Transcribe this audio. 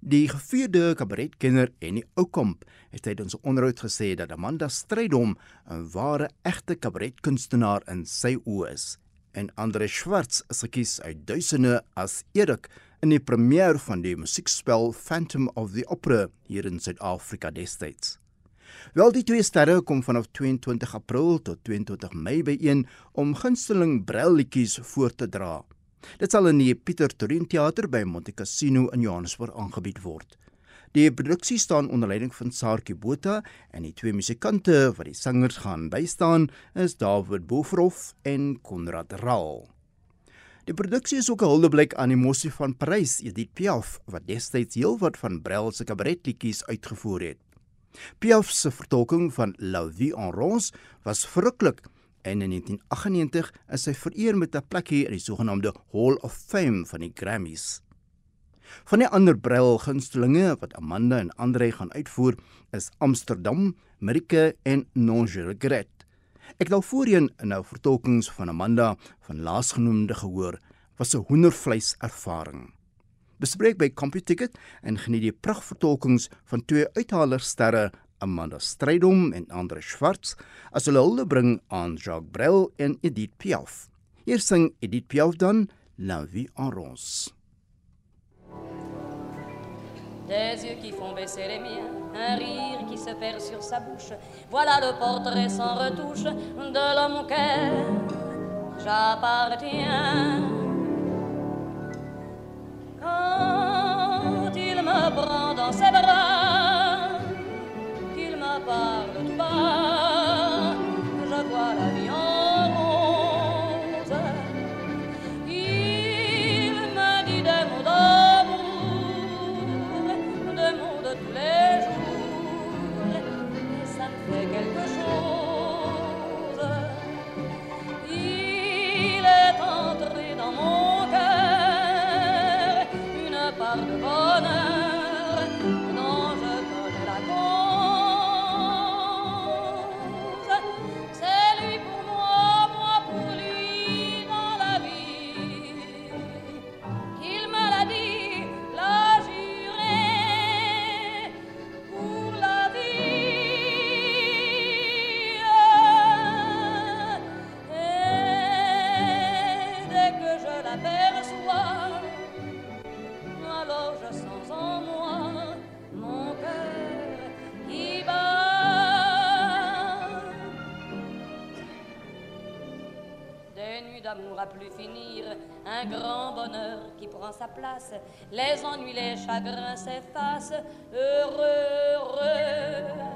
Die gevierde kabaretkenner en die oukamp het tydens 'n onderhoud gesê dat Amanda Strydom 'n ware egte kabaretkunstenaar in sy oë is en Andre Schwartz is gekies uit duisende as Erik in die premier van die musiekspel Phantom of the Opera hier in Suid-Afrika destyds. Wel die twee sterre kom vanaf 22 April tot 22 Mei byeen om gunsteling brailletjies voor te dra. Dit sal in die Pieter Torin Theater by Monte Cassino in Johannesburg aangebied word. Die produksie staan onder leiding van Saartjie Botha en die twee musikante wat die sangers gaan bystaan is David Boefrof en Konrad Raal. Die produksie is ook 'n huldeblyk aan die mosie van Parys, Edith Piaf, wat destyds heelwat van Brel se kabaretliedjies uitgevoer het. Piaf se vertolking van La Vie en Rose was verruklik en in 1998 is sy vereer met 'n plekjie in die sogenaamde Hall of Fame van die Grammys. Van die ander Braille gunstelinge wat Amanda en Andre gaan uitvoer is Amsterdam, Marike en Non je regrette. Ek het al voorheen nou vertolkings van Amanda van laasgenoemde gehoor was 'n hoendervleis ervaring. Bespreek by CompuTicket en geniet die pragtvertolkings van twee uithalerssterre Amanda Strydom en Andre Schwartz as hulle hulde bring aan Jacques Brel en Edith Piaf. Hier sing Edith Piaf dan La vie en rose. des yeux qui font baisser les miens, un rire qui se perd sur sa bouche. Voilà le portrait sans retouche de l'homme auquel j'appartiens. Quand il me prend dans ses bras, Let's d'amour à plus finir, un grand bonheur qui prend sa place, les ennuis, les chagrins s'effacent, heureux, heureux.